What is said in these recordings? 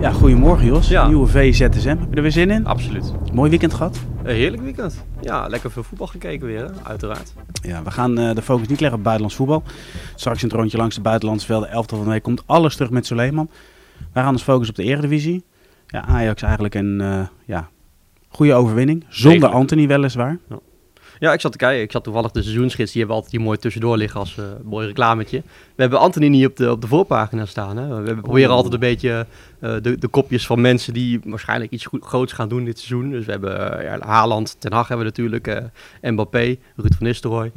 Ja, goedemorgen Jos. Ja. Nieuwe VZSM. Heb je er weer zin in? Absoluut. Mooi weekend gehad. Een heerlijk weekend. Ja, lekker veel voetbal gekeken weer, hè? uiteraard. Ja, we gaan eh, de focus niet leggen op buitenlands voetbal. Straks het rondje langs de buitenlandse velden, 11 van de week, komt alles terug met Suleiman. Wij gaan ons focussen op de Eredivisie. Ja, Ajax eigenlijk een eh, ja, goede overwinning. Zonder. Anthony weliswaar. Ja, ik zat te kijken. Ik zat toevallig de seizoensgids. Die hebben altijd die mooi tussendoor liggen als eh, mooi reclametje. We hebben Anthony niet op de, op de voorpagina staan. Hè? We proberen Oeh. altijd een beetje eh, de, de kopjes van mensen die waarschijnlijk iets goed, groots gaan doen dit seizoen. Dus we hebben eh, ja, Haaland, Ten Hag hebben we natuurlijk, Mbappé, Ruud van Nistelrooy.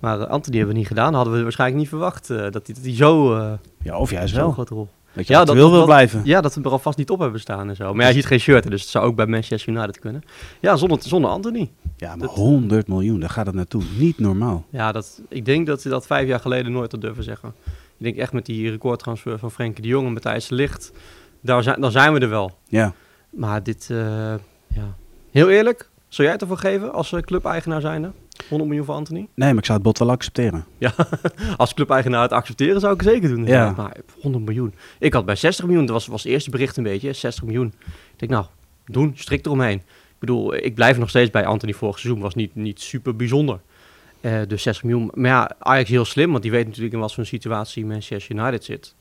Maar Anthony hebben we niet gedaan. Hadden we waarschijnlijk niet verwacht dat hij zo, Ja, of juist zo'n wel. grote rol... Dat je Ja, dat- wil wil blijven. Ja, dat we er alvast niet op hebben staan en zo. Maar hij ziet geen shirt, dus het zou ook bij Manchester United kunnen. Ja, zonder, zonder Anthony. Ja, maar dat- 100 miljoen, daar gaat het naartoe. Niet normaal. Ja, dat, ik denk dat ze dat vijf jaar geleden nooit had durven zeggen. Ik denk echt met die recordtransfer van Frenkie de Jong en Matthijs Ligt, daar zijn, dan zijn we er wel. Ja, Maar dit, eh, ja. Heel eerlijk, zou jij het ervoor geven als eh, clubeigenaar zijnde? 100 miljoen voor Anthony? nee, maar ik zou het bot wel accepteren. Ja, als clubeigenaar het accepteren zou ik het zeker doen. Ja. Maar 100 miljoen. Ik had bij 60 miljoen, dat was, was het eerste bericht een beetje, 60 miljoen. Ik denk nou, doen, strikt eromheen. Ik bedoel, ik blijf nog steeds bij Anthony vorig seizoen, was niet, niet super bijzonder. Eh, dus 60 miljoen. Maar ja, Ajax heel slim, want die weet natuurlijk in wat voor een situatie Manchester United zit.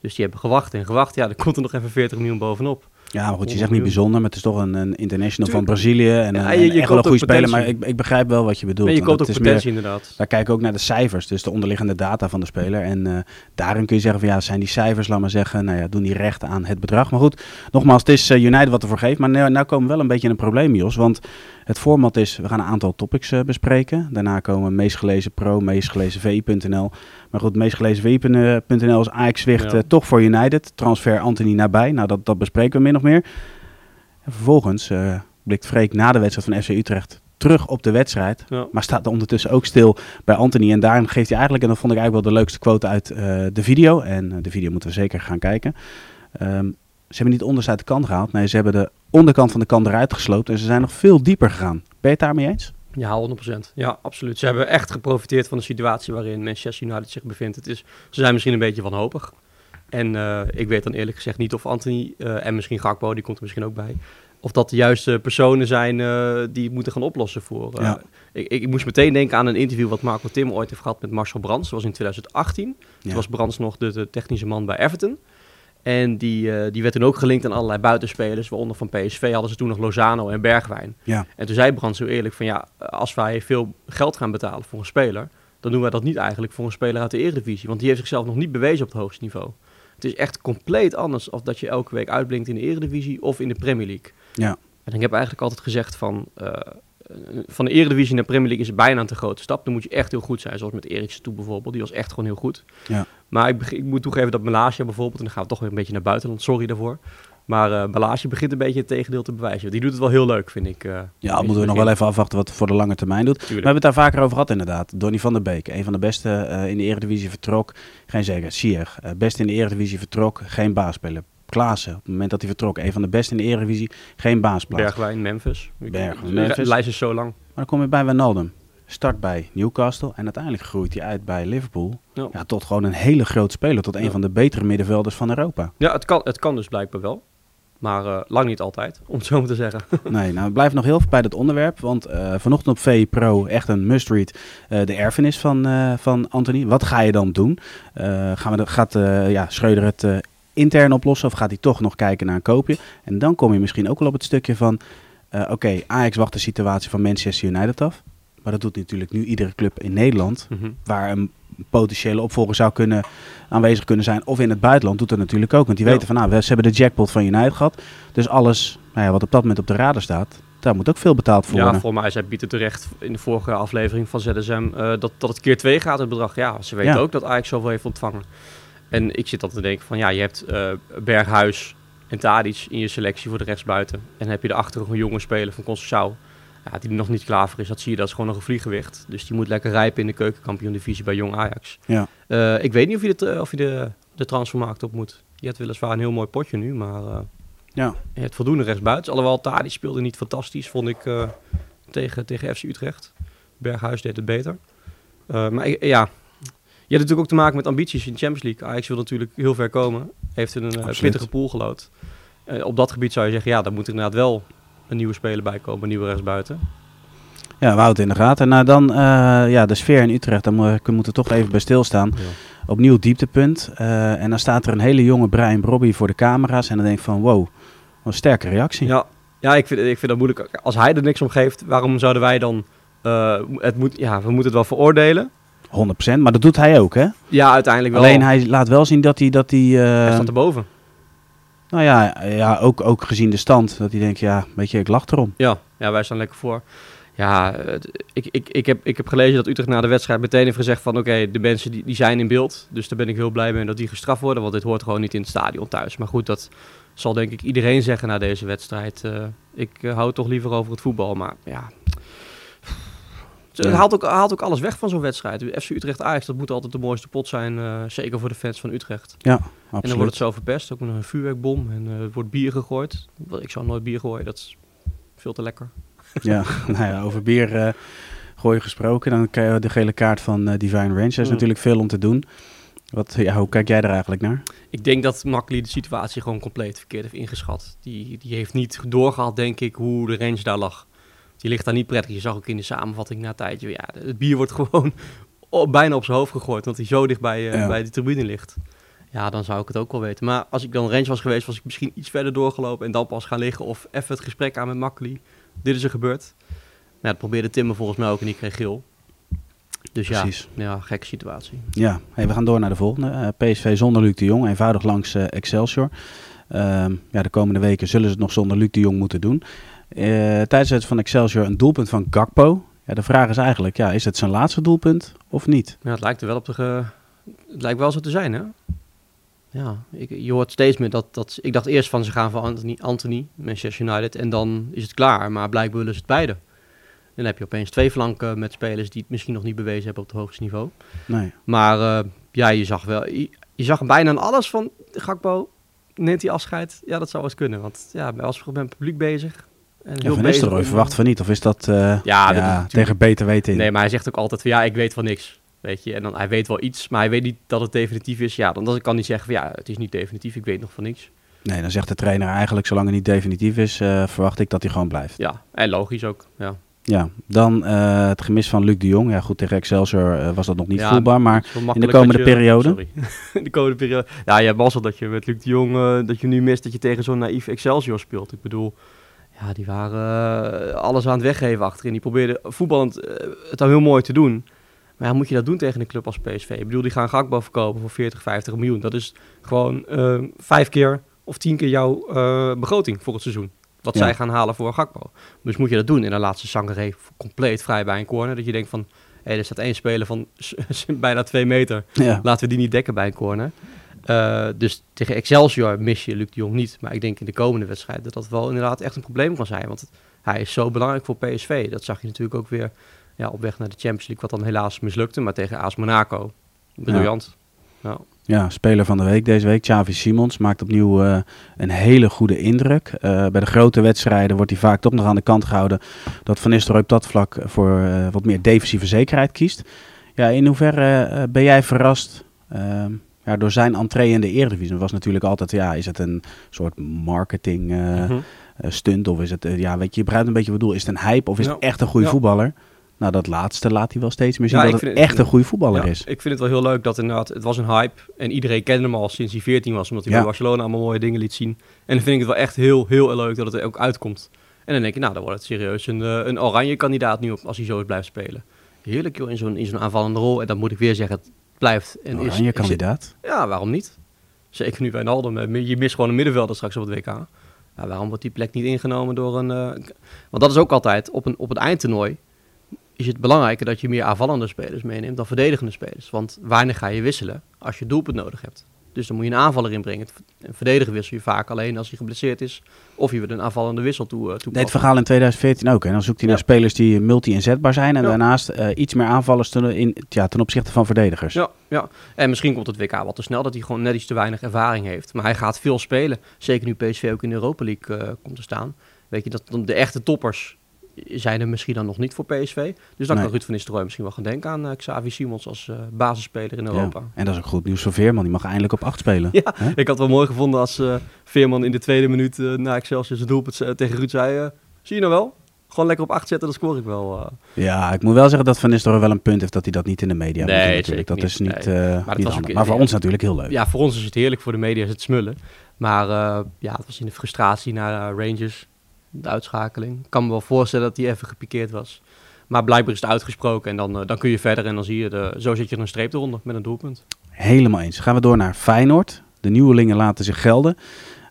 Dus die hebben gewacht en gewacht. Ja, er komt er nog even 40 miljoen bovenop. Ja, maar goed, je 100 zegt niet bijzonder, maar het is toch een, een international van. Brazilië. En Ja, een, je- je en echt wel een goede speler, maar ik, ik begrijp wel wat je bedoelt. En je koopt ook meer- potentie inderdaad. Wij kijken ook naar de cijfers, dus de onderliggende data van de speler. En eh, daarin kun je zeggen van ja, zijn die cijfers, laat maar zeggen, nou ja, doen die recht aan het bedrag. Maar goed, nogmaals, het is eh, United wat ervoor geeft. Maar nu, nou komen we wel een beetje in een probleem, Jos. Want het format is, we gaan een aantal topics eh, bespreken. Daarna komen meest gelezen pro, meest gelezen vi.nl. Maar goed, meest gelezen vi.nl is Ajax Zwicht Ja. eh, toch voor United. Transfer Anthony nabij. Nou, dat, dat bespreken we min of meer. En vervolgens eh, blikt Freek na de wedstrijd van FC Utrecht terug op de wedstrijd. Ja. Maar staat er ondertussen ook stil bij Anthony. En daarin geeft hij eigenlijk, en dat vond ik eigenlijk wel de leukste quote uit eh, de video. En eh, de video moeten we zeker gaan kijken. Ehm, ze hebben niet onderste uit de kant gehaald. Nee, ze hebben de onderkant van de kant eruit gesloopt. En ze zijn nog veel dieper gegaan. Ben je het daarmee eens? Ja, 100%. Ja, absoluut. Ze hebben echt geprofiteerd van de situatie waarin Manchester United zich bevindt. Het is, ze zijn misschien een beetje wanhopig. En eh, ik weet dan eerlijk gezegd niet of Anthony eh, en misschien Gakpo, die komt er misschien ook bij, of dat de juiste personen zijn eh, die het moeten gaan oplossen voor. Ja. ik, ik, ik moest meteen denken aan een interview wat Marco Tim ooit heeft gehad met Marcel Brands. Dat was in 2018. Ja. Toen was Brands nog de, de technische man bij Everton. En die, eh, die werd toen ook gelinkt aan allerlei buitenspelers, waaronder van PSV hadden ze toen nog Lozano en Bergwijn. Ja. En toen zei Brands zo eerlijk van ja, als wij veel geld gaan betalen voor een speler, dan doen wij dat niet eigenlijk voor een speler uit de Eredivisie. Want die heeft zichzelf nog niet bewezen op het hoogste niveau. Het is echt compleet anders of dat je elke week uitblinkt in de Eredivisie of in de Premier League. Ja. En ik heb eigenlijk altijd gezegd van, eh, van de Eredivisie naar de Premier League is bijna een te grote stap. Dan moet je echt heel goed zijn, zoals met Eriksen toe bijvoorbeeld. Die was echt gewoon heel goed. Ja. Maar ik, ik moet toegeven dat Malaysia bijvoorbeeld, en dan gaan we toch weer een beetje naar buitenland, sorry daarvoor. Maar eh Malaysia begint een beetje het tegendeel te bewijzen. Die doet het wel heel leuk, vind ik. eh, Ja, moeten we nog wel even afwachten wat het voor de lange termijn doet. We hebben het daar vaker over gehad inderdaad. Donny van der Beek, een van de beste eh, in de Eredivisie vertrok. Geen zeker. Sier, best in de Eredivisie vertrok. Geen baasspeler. Klaassen, op het moment dat hij vertrok, een van de beste in de Eredivisie. Geen baasplaats. Bergwijn, Memphis. Bergwijn, de Memphis. lijst is zo lang. Maar dan kom je bij Wijnaldum. Start bij Newcastle en uiteindelijk groeit hij uit bij Liverpool. Ja. Ja, tot gewoon een hele grote speler. Tot een Ja. van de betere middenvelders van Europa. Ja, het kan, het kan dus blijkbaar wel. Maar eh, lang niet altijd, om het zo maar te zeggen. Nee, nou, we blijven nog heel veel bij dat onderwerp. Want eh, vanochtend op VE Pro, echt een must-read, eh, de erfenis van, van Anthony. Wat ga je dan doen? Gaan we de, gaat ja, Schreuder het intern oplossen of gaat hij toch nog kijken naar een koopje? En dan kom je misschien ook wel op het stukje van... eh, Oké, Ajax wacht de situatie van Manchester United af. Maar dat doet natuurlijk nu iedere club in Nederland... Mhm. waar een potentiële opvolger zou kunnen aanwezig kunnen zijn. Of in het buitenland doet dat natuurlijk ook. Want die Ja. weten van, nou, we, ze hebben de jackpot van United gehad. Dus alles nou ja, wat op dat moment op de radar staat, daar moet ook veel betaald voor Ja, worden. voor mij zei Pieter terecht in de vorige aflevering van ZSM eh, dat, dat het keer twee gaat, het bedrag. Ja, ze weten Ja. ook dat Ajax zoveel heeft ontvangen. En ik zit dan te denken van ja, je hebt eh, Berghuis en Tadic in je selectie voor de rechtsbuiten. En dan heb je de achter een jonge speler van Conceição. Ja, die er nog niet klaar voor is, dat zie je, dat is gewoon nog een vliegenwicht. Dus die moet lekker rijpen in de keukenkampioen-divisie bij Jong Ajax. Ja. Eh, ik weet niet of je, de, of je de, de transfermarkt op moet. Je hebt weliswaar een heel mooi potje nu, maar eh, Ja. je hebt voldoende rechtsbuiten. Alhoewel Tadic speelde niet fantastisch, vond ik, eh, tegen, tegen FC Utrecht. Berghuis deed het beter. Eh, maar ja, hebt natuurlijk ook te maken met ambities in de Champions League. Ajax wil natuurlijk heel ver komen. Heeft een eh, Absoluut. pittige pool gelood. Eh, op dat gebied zou je zeggen, ja, dan moet er inderdaad wel een nieuwe speler bij komen, een nieuwe rechtsbuiten. Ja, we houden in de gaten. Nou, dan uh, ja, de sfeer in Utrecht, daar mo- we moeten toch even bij stilstaan. Ja. Opnieuw dieptepunt. Eh, en dan staat er een hele jonge Brian Brobby voor de camera's. En dan denk ik van, wow, wat een sterke reactie. Ja, ja ik, vind, ik vind dat moeilijk. Als hij er niks om geeft, waarom zouden wij dan... eh, het moet, ja, we moeten het wel veroordelen. 100%, maar dat doet hij ook, hè? Ja, uiteindelijk wel. Alleen hij laat wel zien dat hij... Dat hij eh, Hij staat erboven. nou ja, ja ook, ook gezien de stand. Dat hij denkt, ja, weet je, ik lach erom. Ja, ja, wij staan lekker voor. Ja, het- ik, ik, ik, heb, ik heb gelezen dat Utrecht na de wedstrijd meteen heeft gezegd van... oké, de mensen die, die zijn in beeld. Dus daar ben ik heel blij mee dat die gestraft worden. Want dit hoort gewoon niet in het stadion thuis. Maar goed, dat zal denk ik iedereen zeggen na deze wedstrijd. Eh, ik eh, hou toch liever over het voetbal. Maar ja... Het haalt, ook, haalt ook alles weg van zo'n wedstrijd. FC Utrecht-Ajax, dat moet altijd de mooiste pot zijn. eh, zeker voor de fans van Utrecht. Ja, En dan absoluut. wordt het zo verpest. Ook met een vuurwerkbom. En eh, er wordt bier gegooid. Ik zou nooit bier gooien. Dat is veel te lekker. Ja, nou ja, over bier eh gooien gesproken. Dan krijg je de gele kaart van Divine Range. Er is Mm. natuurlijk veel om te doen. Wat, ja, hoe kijk jij er eigenlijk naar? Ik denk dat Makkeli de situatie gewoon compleet verkeerd heeft ingeschat. Die, die heeft niet doorgehad, denk ik, hoe de range daar lag. Die ligt daar niet prettig. Je zag ook in de samenvatting na een tijdje. Ja, het bier wordt gewoon op- bijna op zijn hoofd gegooid. Want hij zo dicht bij, eh, Ja. bij de tribune ligt. Ja, dan zou ik het ook wel weten. Maar als ik dan range was geweest, was ik misschien iets verder doorgelopen. En dan pas gaan liggen. Of even het gesprek aan met Makkeli. Dit is er gebeurd. Nou, dat probeerde Timmer volgens mij ook en die kreeg geel. Dus Precies. ja, ja, gekke situatie. Ja, hey, we gaan door naar de volgende. Eh, PSV zonder Luc de Jong, eenvoudig langs eh, Excelsior. Ehm, ja, de komende weken zullen ze het nog zonder Luc de Jong moeten doen. Eh, tijdens het van Excelsior een doelpunt van Gakpo. Ja, de vraag is eigenlijk, ja, is het zijn laatste doelpunt of niet? Ja, het lijkt er wel op te ge... Het lijkt wel zo te zijn, hè? Ja, ik, je hoort steeds meer dat, dat... Ik dacht eerst van ze gaan voor Anthony, Anthony, Manchester United, en dan is het klaar. Maar blijkbaar willen ze het beide. Dan heb je opeens twee flanken met spelers die het misschien nog niet bewezen hebben op het hoogste niveau. Nee. Maar eh, ja, je zag wel... Je, je zag bijna aan alles van Gakpo. Neemt hij afscheid? Ja, dat zou eens kunnen. Want ja, hij was met het publiek bezig. En heel van Nistelrooy verwacht van niet, of is dat eh, Ja, dat tegen beter weten in? Nee, maar hij zegt ook altijd van ja, ik weet van niks. Weet je, en dan hij weet wel iets, maar hij weet niet dat het definitief is. Ja, dan dan kan hij zeggen van ja, het is niet definitief, ik weet nog van niks. Nee, dan zegt de trainer eigenlijk, zolang het niet definitief is, eh, verwacht ik dat hij gewoon blijft. Ja, en logisch ook. Ja. Ja, dan eh, het gemis van Luc de Jong. Ja, goed, tegen Excelsior was dat nog niet Ja, voelbaar, maar wel makkelijk komende je- periode? Sorry. in de komende periode. Ja, je hebt mazzel dat je met Luc de Jong, dat je nu mist dat je tegen zo'n naïef Excelsior speelt. Ik bedoel, ja, die waren eh, alles aan het weggeven achterin. Die probeerden voetballend eh, het al heel mooi te doen. Maar ja, moet je dat doen tegen een club als PSV? Ik bedoel, die gaan Gakbo verkopen voor 40, 50 miljoen. Dat is gewoon eh, vijf keer of tien keer jouw begroting voor het seizoen. Wat Ja. zij gaan halen voor Gakpo. Dus moet je dat doen. In de laatste Sangaré compleet vrij bij een corner. Dat je denkt van, hé, er staat één speler van bijna twee meter. ja, Laten we die niet dekken bij een corner. Eh, dus tegen Excelsior mis je Luc de Jong niet. Maar ik denk in de komende wedstrijd dat dat wel inderdaad echt een probleem kan zijn. Want hij is zo belangrijk voor PSV. Dat zag je natuurlijk ook weer ja, op weg naar de Champions League. Wat dan helaas mislukte. Maar tegen AS Monaco, briljant. Ja. ja, speler van de week deze week, Xavi Simons, maakt opnieuw eh, een hele goede indruk. Eh, bij de grote wedstrijden wordt hij vaak toch nog aan de kant gehouden dat Van Nistelrooy op dat vlak voor wat meer defensieve zekerheid kiest. Ja, in hoeverre ben jij verrast ehm, ja, door zijn entree in de Eredivisie? Was natuurlijk altijd, ja, is het een soort marketing eh, Mhm. eh, stunt of is het, eh, ja, weet je, je begrijpt een beetje wat ik bedoel. Is het een hype of is Ja. het echt een goede Ja. voetballer? Nou, dat laatste laat hij wel steeds meer zien Ja, dat het echt een goede voetballer Ja, is. Ik vind het wel heel leuk dat inderdaad, het was een hype. En iedereen kende hem al sinds hij 14 was. Omdat hij Ja. bij Barcelona allemaal mooie dingen liet zien. En dan vind ik het wel echt heel, heel leuk dat het er ook uitkomt. En dan denk je, nou, dan wordt het serieus een, een oranje kandidaat nu op, als hij zo blijft spelen. Heerlijk joh, in zo'n, in zo'n aanvallende rol. En dan moet ik weer zeggen, blijft. En Oranje is- kandidaat. ja, waarom niet? Zeker nu bij Naldo. Je mist gewoon een middenvelder straks op het WK. Ja, waarom wordt die plek niet ingenomen door een... eh, want dat is ook altijd, op een, op een eindtoernooi is het belangrijker dat je meer aanvallende spelers meeneemt dan verdedigende spelers. Want wanneer ga je wisselen als je doelpunt nodig hebt? Dus dan moet je een aanvaller inbrengen. Een verdediger wissel je vaak alleen als hij geblesseerd is. Of je wil een aanvallende wissel toe, uh, Deed het verhaal in 2014 ook. En dan zoekt hij naar spelers die multi-inzetbaar zijn. En Ja. daarnaast eh, iets meer aanvallers ten, in, ja, ten opzichte van verdedigers. Ja, ja, en misschien komt het WK wat te snel dat hij gewoon net iets te weinig ervaring heeft. Maar hij gaat veel spelen. Zeker nu PSV ook in de Europa League eh, komt te staan. Weet je, dat dan de echte toppers, zijn er misschien dan nog niet voor PSV. Dus dan Nee. kan Ruud van Nistelrooy misschien wel gaan denken aan eh, Xavi Simons als eh, basisspeler in Europa. Ja. En dat is ook goed nieuws voor Veerman. Die mag eindelijk op acht spelen. Ja, ik had het wel mooi gevonden als eh, Veerman in de tweede minuut na Excelsior zijn doelpunt tegen Ruud zei... zie je nou wel? Gewoon lekker op acht zetten, dan scoor ik wel. Ja, ik moet wel zeggen dat Van Nistelrooy wel een punt heeft dat hij dat niet in de media Nee, natuurlijk. Dat is niet. niet, Nee. dat niet was handig. ook- Maar voor ons natuurlijk heel leuk. Ja, voor ons is het heerlijk, voor de media is het smullen. Maar ja, het was in de frustratie naar Rangers, de uitschakeling. Ik kan me wel voorstellen dat die even gepikeerd was. Maar blijkbaar is het uitgesproken en dan, eh, dan kun je verder. En dan zie je, de, zo zit je er een streep eronder met een doelpunt. Helemaal eens. Gaan we door naar Feyenoord. De nieuwelingen laten zich gelden.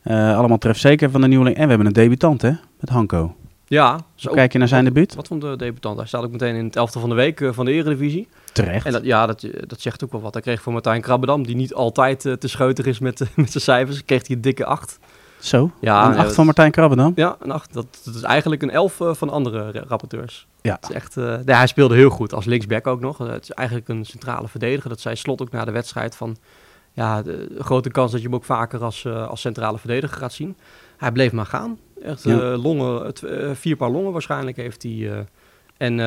Eh, allemaal trefzeker van de nieuweling. En we hebben een debutant hè, met Hanko. Ja, zo. Hoe kijk je naar zijn wat, debuut? Wat vond de debutant? Hij staat ook meteen in het elftal van de week eh, van de Eredivisie. Terecht. En dat, ja, dat, dat zegt ook wel wat. Hij kreeg voor Martijn Krabbedam, die niet altijd te scheutig is met, met zijn cijfers, kreeg hij een dikke 8. Zo, Ja, een acht van Martijn Krabbe dan? Ja, een 8. Dat, dat is eigenlijk een 11 eh, van andere ra- rapporteurs. Ja. Het is echt, nee, hij speelde heel goed, als linksback ook nog. Het is eigenlijk een centrale verdediger. Dat zei Slot ook na de wedstrijd van... Ja, de, de grote kans dat je hem ook vaker als, eh, als centrale verdediger gaat zien. Hij bleef maar gaan. Echt Ja. eh, longen, vier paar longen waarschijnlijk heeft hij. en,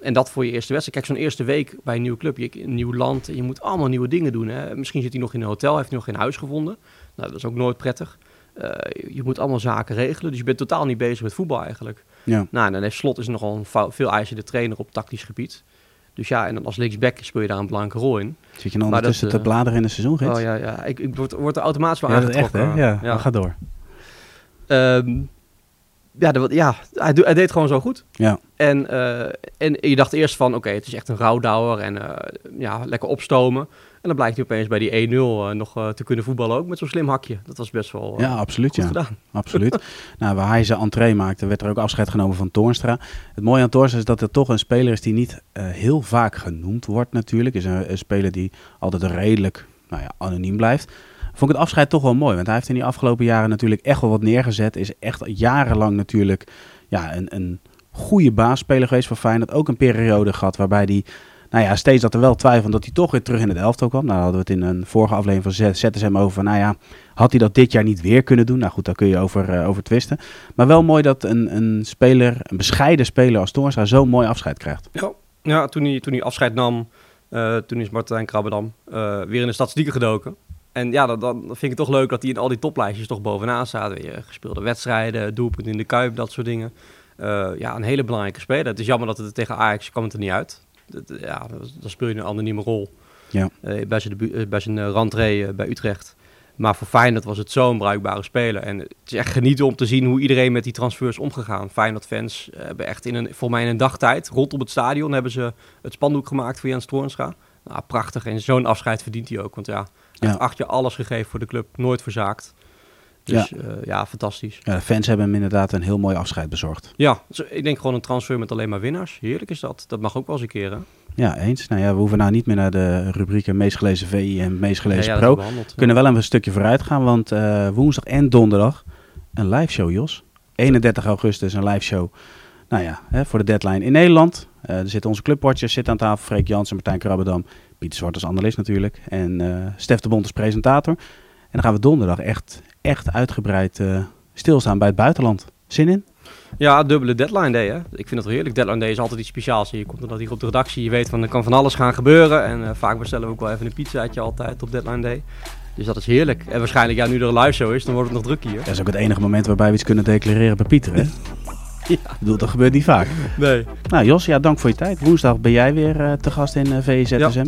en dat voor je eerste wedstrijd. Kijk, zo'n eerste week bij een nieuwe club, je, een nieuw land, je moet allemaal nieuwe dingen doen. Hè. Misschien zit hij nog in een hotel, heeft hij nog geen huis gevonden. Nou, dat is ook nooit prettig. Eh, je moet allemaal zaken regelen, dus je bent totaal niet bezig met voetbal eigenlijk. Ja. Nou, en dan heeft Slot is nogal een veel eisende trainer op tactisch gebied. Dus ja, en dan als linksback speel je daar een belangrijke rol in. Zit je nou Maar dat, ondertussen te eh, bladeren in de seizoengids? Oh ja, ja. Ik, ik word, word er automatisch wel ja, is echt aangetrokken. hè? Ja, ga door. Ehm, ja, de, ja hij, deed gewoon zo goed. Ja. En, eh, en je dacht eerst van, oké, het is echt een rouwdouwer en eh, ja, lekker opstomen. En dan blijkt hij opeens bij die 1-0 eh, nog eh, te kunnen voetballen ook met zo'n slim hakje. Dat was best wel eh, Ja, absoluut goed ja. gedaan. Absoluut. nou, waar hij zijn entree maakte, werd er ook afscheid genomen van Toornstra. Het mooie aan Toornstra is dat het toch een speler is die niet heel vaak genoemd wordt natuurlijk. Is een, een speler die altijd redelijk nou ja, anoniem blijft. Vond ik het afscheid toch wel mooi, want hij heeft in die afgelopen jaren natuurlijk echt wel wat neergezet. Is echt jarenlang natuurlijk ja, een, een goede baasspeler geweest voor Feyenoord. Ook een periode gehad waarbij hij nou ja, steeds dat er wel twijfel dat hij toch weer terug in het elftal kwam. Nou, hadden we het in een vorige aflevering van ZSM over. Nou ja, had hij dat dit jaar niet weer kunnen doen? Nou goed, daar kun je over, eh, over twisten. Maar wel mooi dat een, een speler, een bescheiden speler als Toornstra zo'n mooi afscheid krijgt. Ja, ja toen, hij, toen hij afscheid nam, eh, toen is Martijn Krabbedam eh, weer in de statistieken gedoken. En ja, dan, vind ik het toch leuk dat hij in al die toplijstjes toch bovenaan staat. Weet je, gespeelde wedstrijden, doelpunt in de Kuip, dat soort dingen. Ja, een hele belangrijke speler. Het is jammer dat het tegen Ajax kwam het er niet uit. Dat, ja, dan speel je een anonieme rol. Ja. Eh, bij zijn, eh, bij zijn eh, eh, bij Utrecht. Maar voor Feyenoord was het zo'n bruikbare speler. En het is echt genieten om te zien hoe iedereen met die transfers omgegaan. Feyenoord-fans eh, hebben echt in een, voor mij in een dagtijd, rondom het stadion, hebben ze het spandoek gemaakt voor Jens Toornstra. Nou, prachtig. En zo'n afscheid verdient hij ook. Want ja, hij Ja. heeft acht jaar alles gegeven voor de club. Nooit verzaakt. Dus ja, ja fantastisch. Ja, de fans hebben hem inderdaad een heel mooi afscheid bezorgd. Ja, dus ik denk gewoon een transfer met alleen maar winnaars. Heerlijk is dat. Dat mag ook wel eens een keer, hè? Ja, eens. Nou ja, we hoeven nou niet meer naar de rubrieken meest gelezen VI en meest gelezen Ja, Pro. We kunnen wel even een stukje vooruit gaan, want eh, woensdag en donderdag een live show, Jos. 31 augustus een live show. Nou ja, hè, voor de deadline in Nederland. Eh, er zitten onze clubwatchers zitten aan tafel. Freek Jansen, Martijn Krabbedam, Pieter Zwart als analist natuurlijk. En eh Stef de Bond als presentator. En dan gaan we donderdag echt, echt uitgebreid eh, stilstaan bij het buitenland. Zin in? Ja, dubbele deadline day, hè? Ik vind het wel heerlijk. Deadline day is altijd iets speciaals. Je komt dan hier op de redactie, je weet van er kan van alles gaan gebeuren. En eh, vaak bestellen we ook wel even een pizzaatje altijd op deadline day. Dus dat is heerlijk. En waarschijnlijk, ja, nu er een live show is, dan wordt het nog druk hier. Dat is ook het enige moment waarbij we iets kunnen declareren bij Pieter, hè? Ik bedoel, dat gebeurt niet vaak. Nee. Nou Jos, ja, dank voor je tijd. Woensdag ben jij weer eh, te gast in eh VZSM.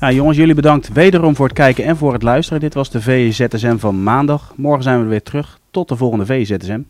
Ja. jongens, jullie bedankt wederom voor het kijken en voor het luisteren. Dit was de VZSM van maandag. Morgen zijn we weer terug. Tot de volgende VZSM.